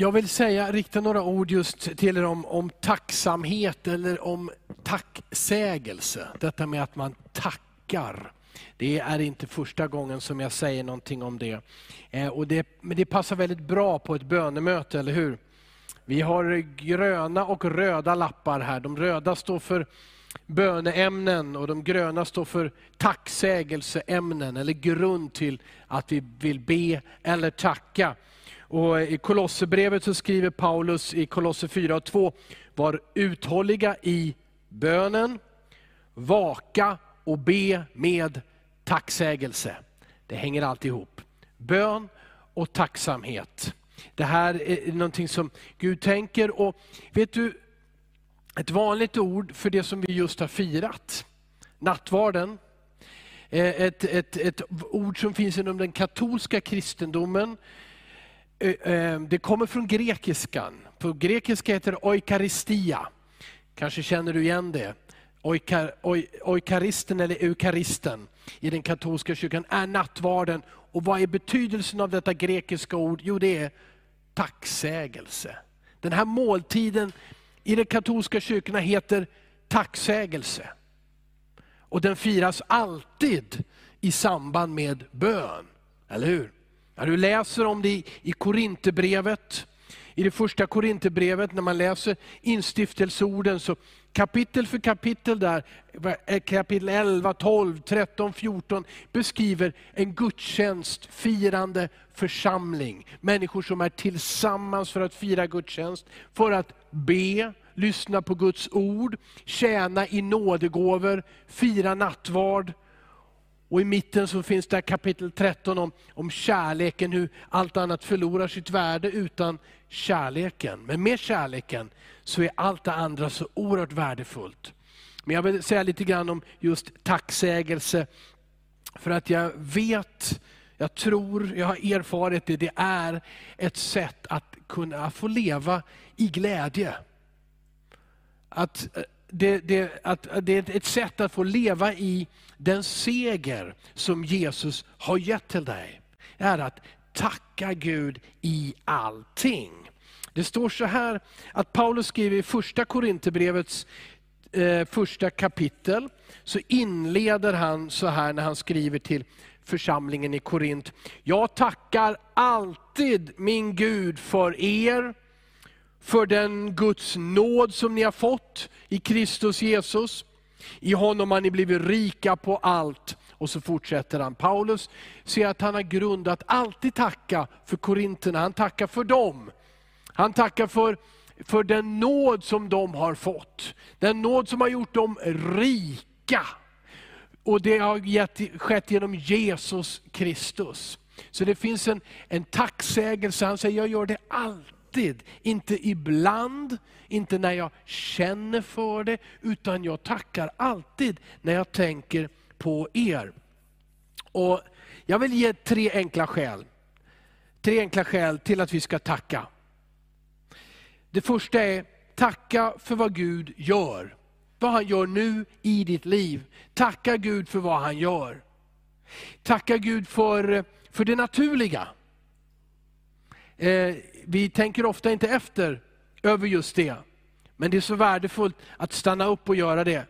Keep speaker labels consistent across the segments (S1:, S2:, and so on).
S1: Jag vill säga, rikta några ord just till er om, om tacksamhet eller om tacksägelse. Detta med att man tackar. Det är inte första gången som jag säger någonting om det. Eh, och det men det passar väldigt bra på ett bönemöte, eller hur? Vi har gröna och röda lappar här. De röda står för böneämnen och de gröna står för tacksägelseämnen, eller grund till att vi vill be eller tacka. Och I Kolosserbrevet så skriver Paulus i Kolosser 4 och 2, var uthålliga i bönen, vaka och be med tacksägelse. Det hänger alltid ihop. Bön och tacksamhet. Det här är någonting som Gud tänker. Och vet du, ett vanligt ord för det som vi just har firat, nattvarden, eh, ett, ett, ett ord som finns inom den katolska kristendomen, Eh, ehm, det kommer från grekiskan. På grekiska heter det oikaristia. Kanske känner du igen det. Oikar, oi, oikaristen eller eukaristen i den katolska kyrkan är nattvarden. Och vad är betydelsen av detta grekiska ord? Jo, det är tacksägelse. Den här måltiden i de katolska kyrkorna heter tacksägelse. Och den firas alltid i samband med bön. Eller hur? Ja, du läser om det i Korinthierbrevet. I det första Korinthierbrevet, när man läser instiftelseorden, så kapitel för kapitel där, eh, kapitel 11, 12, 13, 14, beskriver en gudstjänst, firande församling. Människor som är tillsammans för att fira gudstjänst, för att be, lyssna på Guds ord, tjäna i nådegåvor, fira nattvard. Och i mitten så finns det kapitel 13 om, om kärleken, hur allt annat förlorar sitt värde utan kärleken. Men med kärleken så är allt det andra så oerhört värdefullt. Men jag vill säga lite grann om just tacksägelse. För att jag vet, jag tror, jag har erfarit det, det är ett sätt att kunna få leva i glädje. Att eh, det, det, att det är ett sätt att få leva i den seger som Jesus har gett till dig. Det är att tacka Gud i allting. Det står så här att Paulus skriver i första Korinthierbrevets eh, första kapitel, så inleder han så här när han skriver till församlingen i Korint. Jag tackar alltid min Gud för er, för den Guds nåd som ni har fått i Kristus Jesus. I honom har ni blivit rika på allt. Och så fortsätter han. Paulus ser att han har grund att alltid tacka för korinterna. Han tackar för dem. Han tackar för, för den nåd som de har fått. Den nåd som har gjort dem rika. Och det har gett, skett genom Jesus Kristus. Så det finns en, en tacksägelse, han säger jag gör det alltid. Inte ibland, inte när jag känner för det, utan jag tackar alltid när jag tänker på er. Och Jag vill ge tre enkla skäl. Tre enkla skäl till att vi ska tacka. Det första är, tacka för vad Gud gör. Vad han gör nu i ditt liv. Tacka Gud för vad han gör. Tacka Gud för, för det naturliga. Eh, vi tänker ofta inte efter över just det. Men det är så värdefullt att stanna upp och göra det.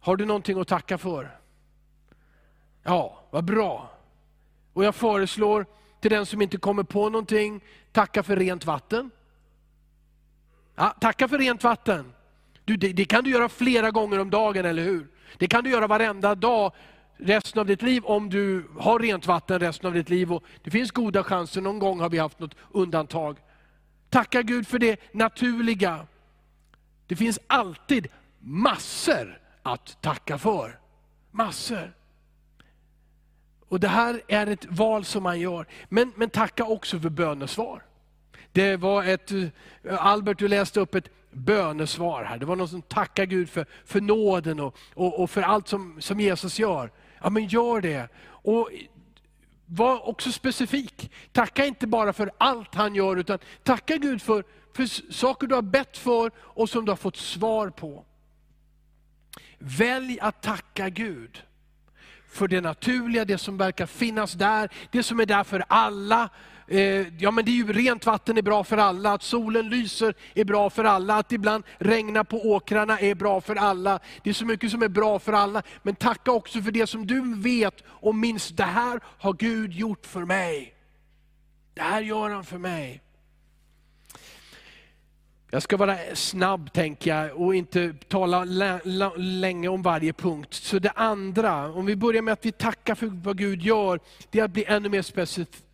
S1: Har du någonting att tacka för? Ja, vad bra. Och jag föreslår till den som inte kommer på någonting, tacka för rent vatten. Ja, tacka för rent vatten. Du, det, det, kan du göra flera gånger om dagen, eller hur? Det kan du göra varenda dag resten av ditt liv om du har rent vatten resten av ditt liv. Och det finns goda chanser, någon gång har vi haft något undantag. Tacka Gud för det naturliga. Det finns alltid massor att tacka för. Massor. Och Det här är ett val som man gör. Men, men tacka också för bönesvar. Det var ett, eh, Albert du läste upp ett bönesvar här. Det var någon som tackar Gud för, för nåden och, och, och, för allt som, som Jesus gör. Ja men gör det. Och var också specifik. Tacka inte bara för allt han gör, utan tacka Gud för, för saker du har bett för och som du har fått svar på. Välj att tacka Gud för det naturliga, det som verkar finnas där, det som är där för alla, Eh, ja men det är ju rent vatten är bra för alla, att solen lyser är bra för alla, att ibland regna på åkrarna är bra för alla. Det är så mycket som är bra för alla. Men tacka också för det som du vet och minns, det här har Gud gjort för mig. Det här gör han för mig. Jag ska vara snabb tänker jag och inte tala länge om varje punkt. Så det andra, om vi börjar med att vi tackar för vad Gud gör, det är att bli ännu mer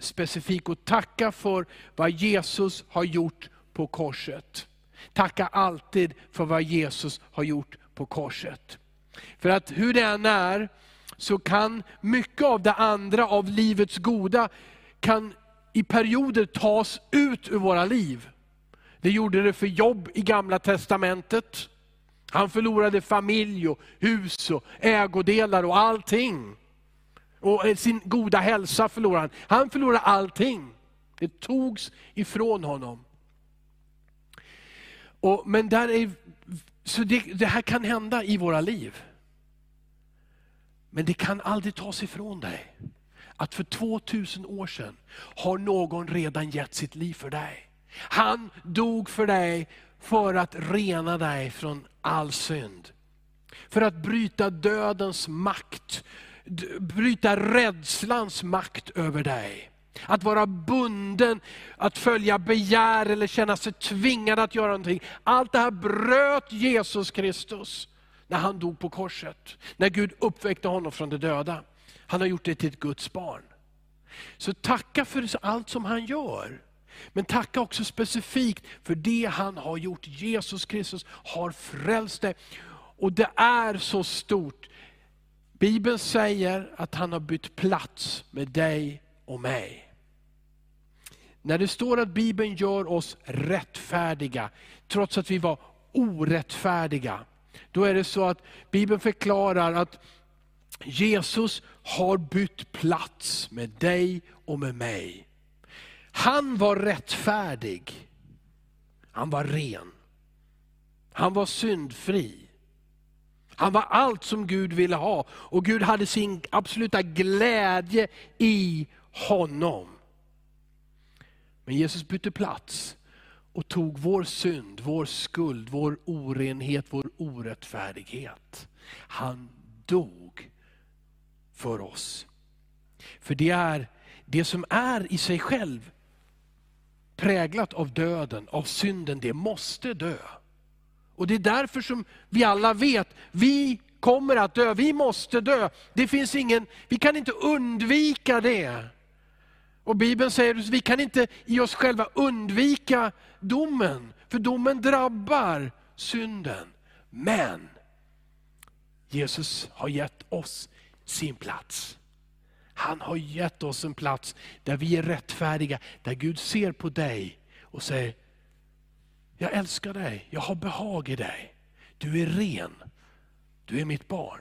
S1: specifik och tacka för vad Jesus har gjort på korset. Tacka alltid för vad Jesus har gjort på korset. För att hur det än är, så kan mycket av det andra, av livets goda, kan i perioder tas ut ur våra liv. Det gjorde det för jobb i gamla testamentet. Han förlorade familj, och hus, och ägodelar och allting. Och eh, sin goda hälsa förlorade han. Han förlorade allting. Det togs ifrån honom. Och, men där är, så det, det här kan hända i våra liv. Men det kan aldrig tas ifrån dig. Att för 2000 år sedan har någon redan gett sitt liv för dig. Han dog för dig för att rena dig från all synd. För att bryta dödens makt, bryta rädslans makt över dig. Att vara bunden, att följa begär eller känna sig tvingad att göra någonting. Allt det här bröt Jesus Kristus när han dog på korset. När Gud uppväckte honom från de döda. Han har gjort det till ett Guds barn. Så tacka för allt som han gör. Men tacka också specifikt för det han har gjort. Jesus Kristus har frälst dig. Och det är så stort. Bibeln säger att han har bytt plats med dig och mig. När det står att Bibeln gör oss rättfärdiga, trots att vi var orättfärdiga, då är det så att Bibeln förklarar att Jesus har bytt plats med dig och med mig. Han var rättfärdig. Han var ren. Han var syndfri. Han var allt som Gud ville ha. Och Gud hade sin absoluta glädje i honom. Men Jesus bytte plats och tog vår synd, vår skuld, vår orenhet, vår orättfärdighet. Han dog för oss. För det är det som är i sig själv präglat av döden, av synden, det måste dö. Och det är därför som vi alla vet, vi kommer att dö, vi måste dö. Det finns ingen, vi kan inte undvika det. Och Bibeln säger att vi kan inte i oss själva undvika domen, för domen drabbar synden. Men Jesus har gett oss sin plats. Han har gett oss en plats där vi är rättfärdiga, där Gud ser på dig och säger, jag älskar dig, jag har behag i dig. Du är ren, du är mitt barn.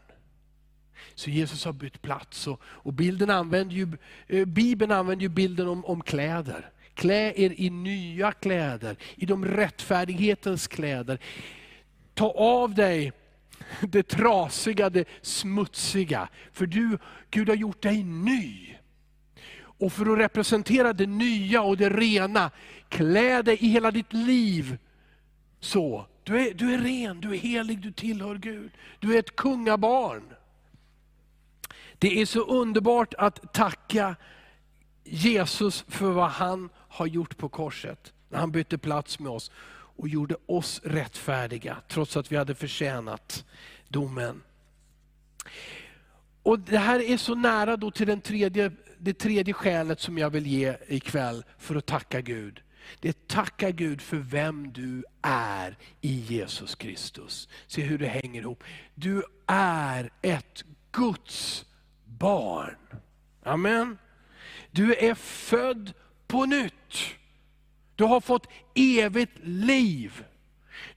S1: Så Jesus har bytt plats. Och, och bilden använder ju, eh, Bibeln använder ju bilden om, om kläder. Klä er i nya kläder, i de rättfärdighetens kläder. Ta av dig det trasiga, det smutsiga. För du, Gud har gjort dig ny. Och för att representera det nya och det rena, klä dig i hela ditt liv så. Du är, du är ren, du är helig, du tillhör Gud. Du är ett kungabarn. Det är så underbart att tacka Jesus för vad han har gjort på korset. När han bytte plats med oss och gjorde oss rättfärdiga, trots att vi hade förtjänat domen. Och Det här är så nära då till den tredje, det tredje skälet som jag vill ge ikväll för att tacka Gud. Det är tacka Gud för vem du är i Jesus Kristus. Se hur det hänger ihop. Du är ett Guds barn. Amen. Du är född på nytt. Du har fått evigt liv.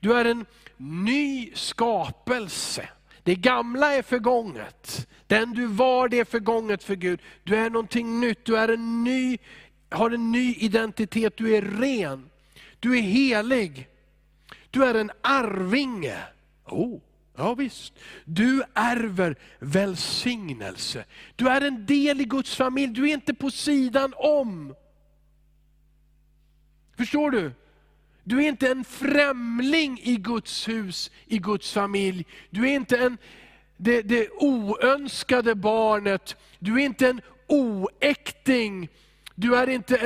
S1: Du är en ny skapelse. Det gamla är förgånget. Den du var, det är förgånget för Gud. Du är någonting nytt, du är en ny, har en ny identitet, du är ren. Du är helig. Du är en arvinge. Oh. Ja, visst. Du ärver välsignelse. Du är en del i Guds familj, du är inte på sidan om. Förstår du? Du är inte en främling i Guds hus, i Guds familj. Du är inte en, det, det oönskade barnet. Du är inte en oäkting. Du är inte,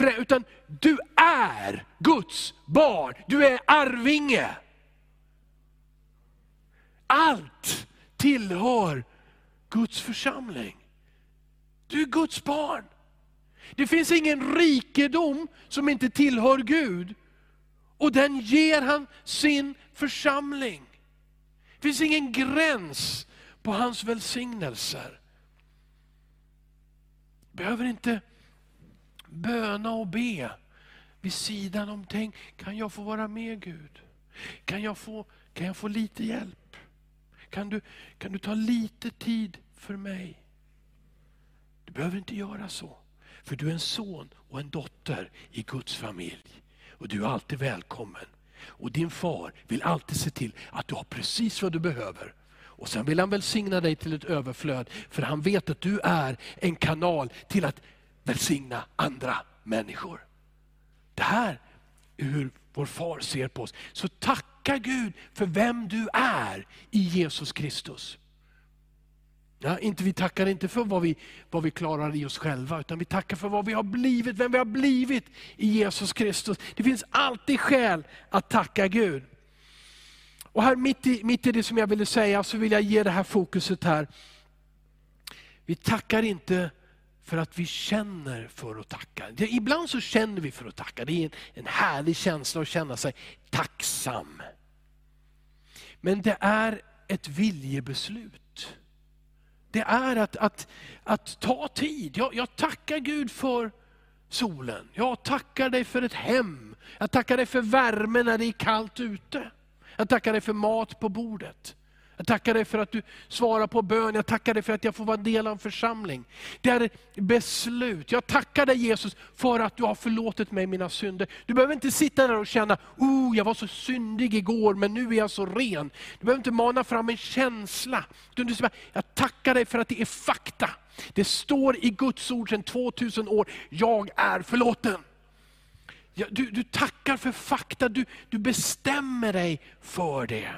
S1: eh, utan du är Guds barn. Du är arvinge. Allt tillhör Guds församling. Du är Guds barn. Det finns ingen rikedom som inte tillhör Gud. Och den ger han sin församling. Det finns ingen gräns på hans välsignelser. Behöver inte böna och be vid sidan om. Tänk, kan jag få vara med Gud? Kan jag få, kan jag få lite hjälp? Kan du, kan du ta lite tid för mig? Du behöver inte göra så. För du är en son och en dotter i Guds familj. Och du är alltid välkommen. Och din far vill alltid se till att du har precis vad du behöver. Och sen vill han välsigna dig till ett överflöd. För han vet att du är en kanal till att välsigna andra människor. Det här är hur vår far ser på oss. Så tacka Gud för vem du är i Jesus Kristus. Ja, inte, vi tackar inte för vad vi, vad vi klarar i oss själva, utan vi tackar för vad vi har blivit, vem vi har blivit i Jesus Kristus. Det finns alltid skäl att tacka Gud. Och här mitt i, mitt i det som jag ville säga, så vill jag ge det här fokuset här. Vi tackar inte för att vi känner för att tacka. Ibland så känner vi för att tacka. Det är en, en härlig känsla att känna sig tacksam. Men det är ett viljebeslut. Det är att, att, att ta tid. Jag, jag tackar Gud för solen. Jag tackar dig för ett hem. Jag tackar dig för värme när det är kallt ute. Jag tackar dig för mat på bordet. Jag tackar dig för att du svarar på bön. Jag tackar dig för att jag får vara en del av en församling. Det är beslut. Jag tackar dig Jesus för att du har förlåtit mig mina synder. Du behöver inte sitta där och känna, oh jag var så syndig igår men nu är jag så ren. Du behöver inte mana fram en känsla. Du säger, jag tackar dig för att det är fakta. Det står i Guds ord sedan 2000 år, jag är förlåten. Du, du tackar för fakta, du, du bestämmer dig för det.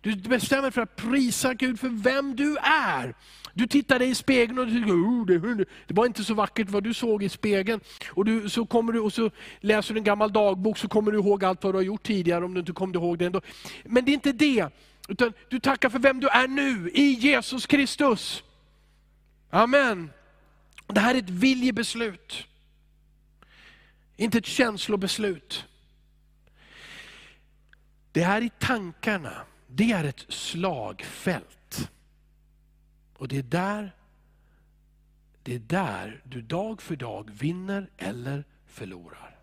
S1: Du bestämmer dig för att prisa Gud för vem du är. Du tittar dig i spegeln och du tycker, oh, det, det var inte så vackert vad du såg i spegeln. Och du, så kommer du och så läser du en gammal dagbok så kommer du ihåg allt vad du har gjort tidigare om du inte kommer ihåg det ändå. Men det är inte det. Utan du tackar för vem du är nu i Jesus Kristus. Amen. Det här är ett viljebeslut. Inte ett känslobeslut. Det här är tankarna det är ett slagfält. Och det är där, det är där du dag för dag vinner eller förlorar.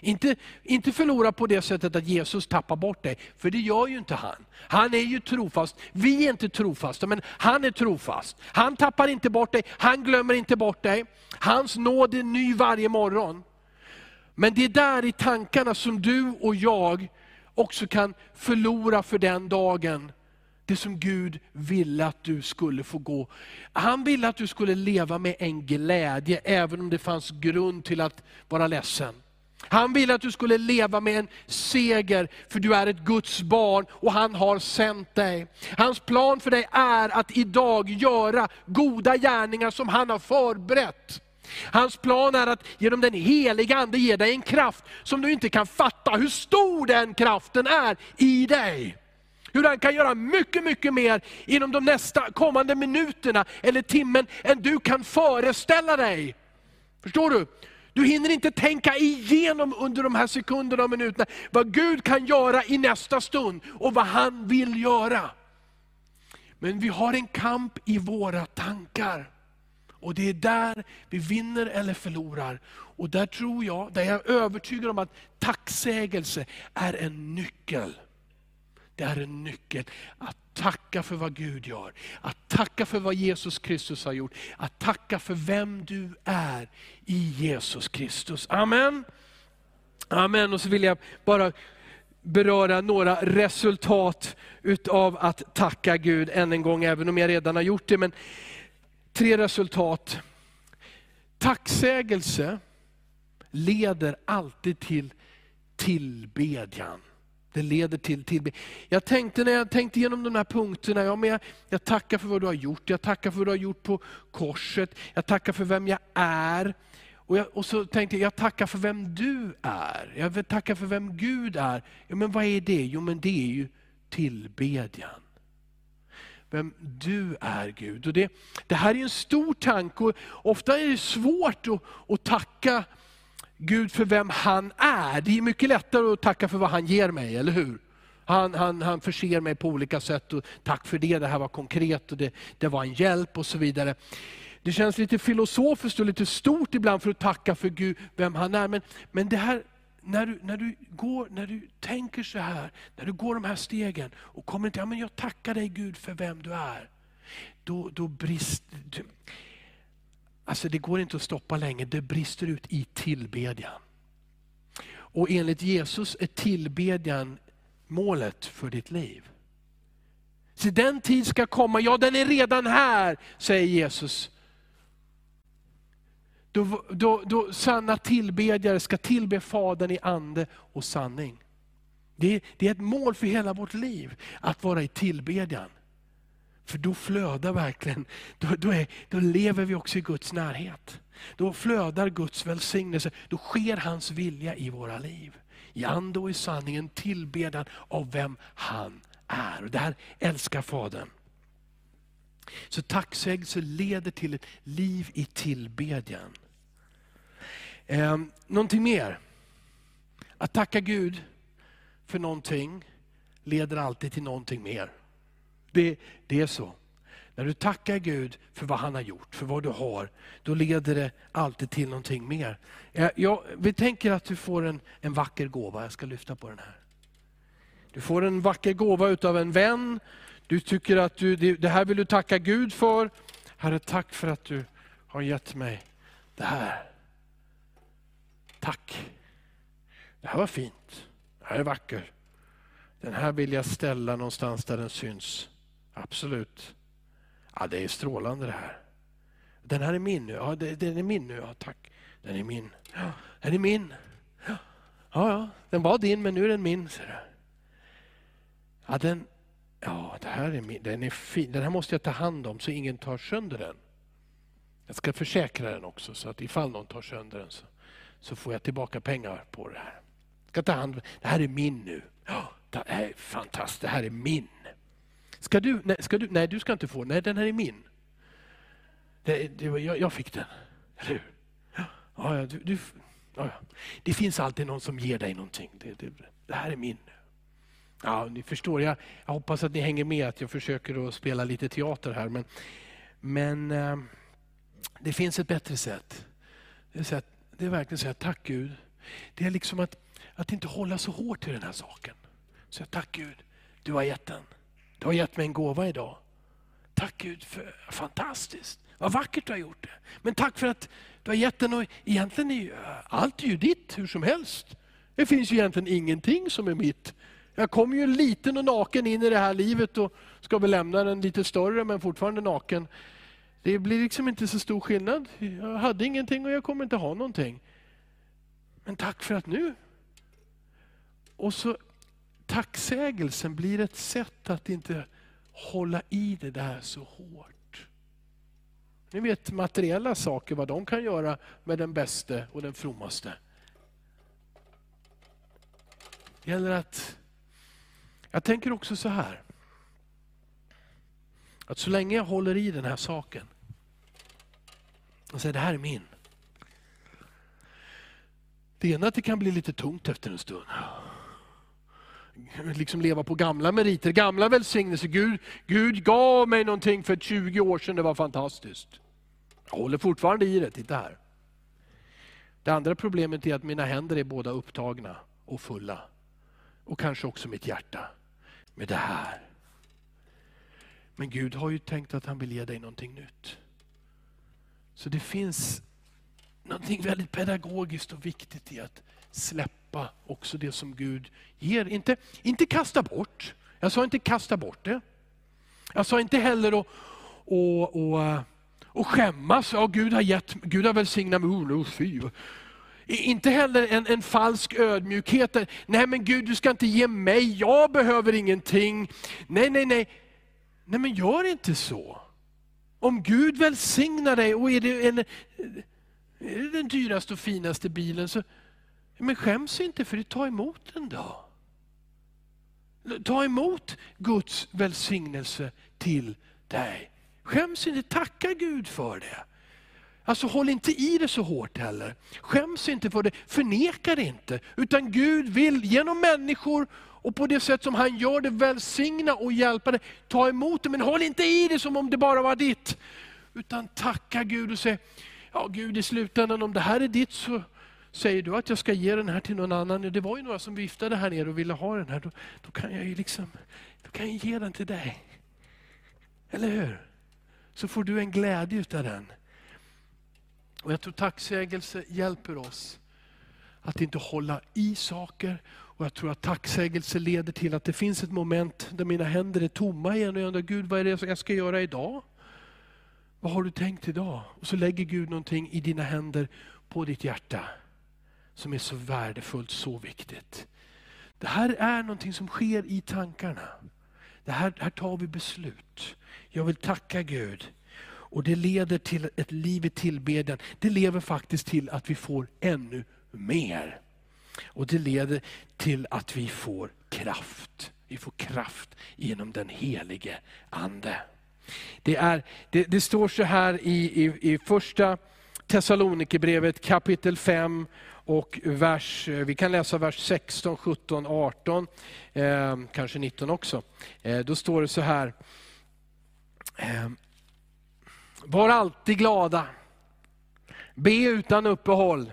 S1: Inte, inte förlora på det sättet att Jesus tappar bort dig, för det gör ju inte han. Han är ju trofast. Vi är inte trofasta, men han är trofast. Han tappar inte bort dig, han glömmer inte bort dig. Hans nåd är ny varje morgon. Men det är där i tankarna som du och jag också kan förlora för den dagen det som Gud ville att du skulle få gå. Han ville att du skulle leva med en glädje, även om det fanns grund till att vara ledsen. Han ville att du skulle leva med en seger, för du är ett Guds barn och han har sänt dig. Hans plan för dig är att idag göra goda gärningar som han har förberett. Hans plan är att genom den heliga Ande ge dig en kraft som du inte kan fatta hur stor den kraften är i dig. Hur han kan göra mycket, mycket mer inom de nästa kommande minuterna eller timmen än du kan föreställa dig. Förstår du? Du hinner inte tänka igenom under de här sekunderna och minuterna vad Gud kan göra i nästa stund och vad han vill göra. Men vi har en kamp i våra tankar. Och det är där vi vinner eller förlorar. Och där tror jag, där jag är övertygad om att tacksägelse är en nyckel. Det är en nyckel. Att tacka för vad Gud gör. Att tacka för vad Jesus Kristus har gjort. Att tacka för vem du är i Jesus Kristus. Amen. Amen. Och så vill jag bara beröra några resultat utav att tacka Gud än en gång, även om jag redan har gjort det. Men Tre resultat. Tacksägelse leder alltid till tillbedjan. Det leder till tillbedjan. Jag tänkte när jag tänkte igenom de här punkterna, ja, men jag, jag tackar för vad du har gjort. Jag tackar för vad du har gjort på korset. Jag tackar för vem jag är. Och, jag, och så tänkte jag, jag tackar för vem du är. Jag tackar för vem Gud är. Ja, men vad är det? Jo men det är ju tillbedjan. Vem du är Gud. Och det, det här är en stor tanke och ofta är det svårt att, att tacka Gud för vem han är. Det är mycket lättare att tacka för vad han ger mig, eller hur? Han, han, han förser mig på olika sätt. Och tack för det, det här var konkret och det, det var en hjälp och så vidare. Det känns lite filosofiskt och lite stort ibland för att tacka för Gud, vem han är. Men, men det här, när du, när, du går, när du tänker så här, när du går de här stegen och kommer till, ja, men jag tackar dig Gud för vem du är. Då, då brister, alltså det går inte att stoppa länge, det brister ut i tillbedjan. Och enligt Jesus är tillbedjan målet för ditt liv. Så den tid ska komma, ja den är redan här, säger Jesus. Då, då, då sanna tillbedjare ska tillbe Fadern i ande och sanning. Det är, det är ett mål för hela vårt liv, att vara i tillbedjan. För då flödar verkligen, då, då, är, då lever vi också i Guds närhet. Då flödar Guds välsignelse, då sker hans vilja i våra liv. I ande och i sanningen tillbedjan av vem han är. Och det här älskar Fadern. Så tacksägelse leder till ett liv i tillbedjan. Eh, någonting mer. Att tacka Gud för någonting leder alltid till någonting mer. Det, det är så. När du tackar Gud för vad han har gjort, för vad du har, då leder det alltid till någonting mer. Eh, jag, vi tänker att du får en, en vacker gåva, jag ska lyfta på den här. Du får en vacker gåva utav en vän, du tycker att du, det här vill du tacka Gud för. Herre, tack för att du har gett mig det här. Tack. Det här var fint. Det här är vackert. Den här vill jag ställa någonstans där den syns. Absolut. Ja, det är strålande det här. Den här är min nu. Ja, den är min nu. Ja, tack. Den är min. Ja, den är min. Ja, ja, den var din men nu är den min. Ja, den, ja, det här är min. Den är fin. Den här måste jag ta hand om så ingen tar sönder den. Jag ska försäkra den också så att ifall någon tar sönder den så, så får jag tillbaka pengar på det här. Jag ska ta hand Det här är min nu. Ja, det här är fantastiskt. Det här är min. Ska du, nej, ska du, nej, du ska inte få Nej, den här är min. Det, det, jag, jag fick den, eller hur? Ja, ja, du, du, ja, ja. Det finns alltid någon som ger dig någonting. Det, det, det här är min. Ja, ni förstår, jag, jag, hoppas att ni hänger med att jag försöker att spela lite teater här. Men, men eh, det finns ett bättre sätt. Det är, sätt, det är verkligen att säga tack Gud. Det är liksom att, att inte hålla så hårt i den här saken. Säga tack Gud, du har gett den. Du har gett mig en gåva idag. Tack Gud, för fantastiskt. Vad vackert du har gjort det. Men tack för att du har gett den och egentligen är allt är ju ditt hur som helst. Det finns ju egentligen ingenting som är mitt. Jag kommer ju liten och naken in i det här livet och ska väl lämna den lite större men fortfarande naken. Det blir liksom inte så stor skillnad. Jag hade ingenting och jag kommer inte ha någonting. Men tack för att nu. Och så tacksägelsen blir ett sätt att inte hålla i det där så hårt. Ni vet materiella saker, vad de kan göra med den bäste och den frommaste. Det gäller att, jag tänker också så här, att så länge jag håller i den här saken och säger det här är min. Det ena är att det kan bli lite tungt efter en stund liksom leva på gamla meriter, gamla välsignelser. Gud, Gud gav mig någonting för 20 år sedan, det var fantastiskt. Jag håller fortfarande i det, titta här. Det andra problemet är att mina händer är båda upptagna och fulla. Och kanske också mitt hjärta med det här. Men Gud har ju tänkt att han vill ge dig någonting nytt. Så det finns någonting väldigt pedagogiskt och viktigt i att släppa också det som Gud ger. Inte, inte kasta bort. Jag sa inte kasta bort det. Jag sa inte heller att och, och, och skämmas. Ja, Gud har, gett, Gud har välsignat mig. Oh, fy. Inte heller en, en falsk ödmjukhet. Där, nej men Gud, du ska inte ge mig, jag behöver ingenting. Nej, nej, nej. Nej men gör inte så. Om Gud välsignar dig och är det, en, är det den dyraste och finaste bilen, så men skäms inte för det, ta emot den då. Ta emot Guds välsignelse till dig. Skäms inte, tacka Gud för det. Alltså håll inte i det så hårt heller. Skäms inte för det, förneka det inte. Utan Gud vill genom människor och på det sätt som han gör det välsigna och hjälpa dig. Ta emot det, men håll inte i det som om det bara var ditt. Utan tacka Gud och säg, ja Gud i slutändan om det här är ditt så säger du att jag ska ge den här till någon annan. Det var ju några som viftade här nere och ville ha den här. Då, då kan jag ju liksom, då kan jag ge den till dig. Eller hur? Så får du en glädje utav den. Och Jag tror tacksägelse hjälper oss att inte hålla i saker. Och Jag tror att tacksägelse leder till att det finns ett moment där mina händer är tomma igen och jag undrar, Gud vad är det jag ska göra idag? Vad har du tänkt idag? Och så lägger Gud någonting i dina händer på ditt hjärta som är så värdefullt, så viktigt. Det här är någonting som sker i tankarna. Det här, här tar vi beslut. Jag vill tacka Gud. Och det leder till ett liv i tillbedjan. Det lever faktiskt till att vi får ännu mer. Och det leder till att vi får kraft. Vi får kraft genom den helige Ande. Det, är, det, det står så här i, i, i första Thessalonikerbrevet kapitel 5 och vers, eh, vi kan läsa vers 16, 17, 18, eh, kanske 19 också. Eh, då står det så här. Eh, var alltid glada. Be utan uppehåll.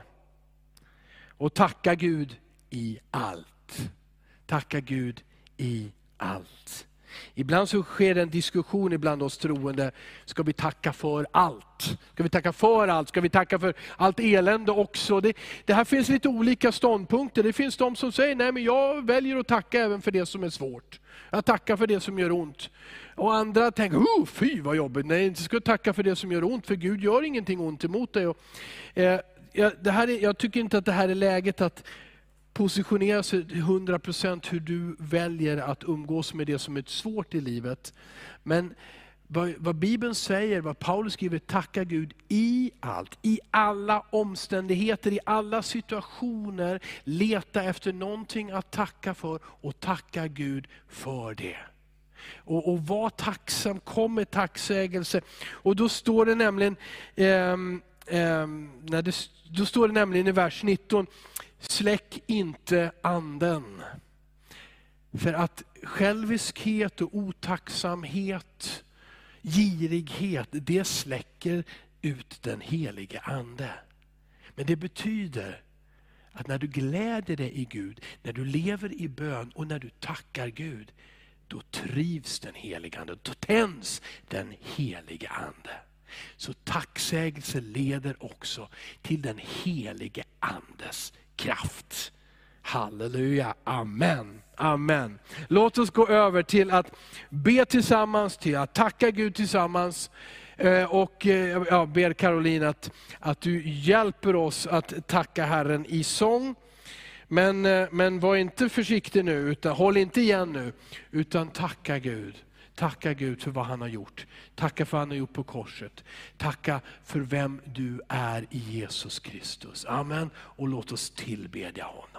S1: Och tacka Gud i allt. Tacka Gud i allt. Ibland så sker det en diskussion ibland oss troende. Ska vi tacka för allt? Ska vi tacka för allt? Ska vi tacka för allt elände också? Det, det här finns lite olika ståndpunkter. Det finns de som säger, nej men jag väljer att tacka även för det som är svårt. Jag tackar för det som gör ont. Och andra tänker, oh, fy vad jobbigt. Nej, inte ska tacka för det som gör ont, för Gud gör ingenting ont emot dig. Och, eh, det här är, jag tycker inte att det här är läget att positionera sig 100% hur du väljer att umgås med det som är svårt i livet. Men vad, vad, Bibeln säger, vad Paulus skriver, tacka Gud i allt, i alla omständigheter, i alla situationer. Leta efter någonting att tacka för och tacka Gud för det. Och, och var tacksam, kom med tacksägelse. Och då står det nämligen, eh, eh, Ehm, när det, då står det nämligen i vers 19, Släck inte anden. För att själviskhet och otacksamhet, girighet, det släcker ut den helige Ande. Men det betyder att när du gläder dig i Gud, när du lever i bön och när du tackar Gud, då trivs den helige Ande, då tänds den helige Ande. Så tacksägelse leder också till den helige Andes kraft. Halleluja, amen. Amen. Låt oss gå över till att be tillsammans, till att tacka Gud tillsammans. Eh, och eh, jag ber Caroline att, att du hjälper oss att tacka Herren i sång. Men, eh, men var inte försiktig nu, utan håll inte igen nu, utan tacka Gud. Tacka Gud för vad han har gjort. Tacka för vad han har gjort på korset. Tacka för vem du är i Jesus Kristus. Amen. Och låt oss tillbedja honom.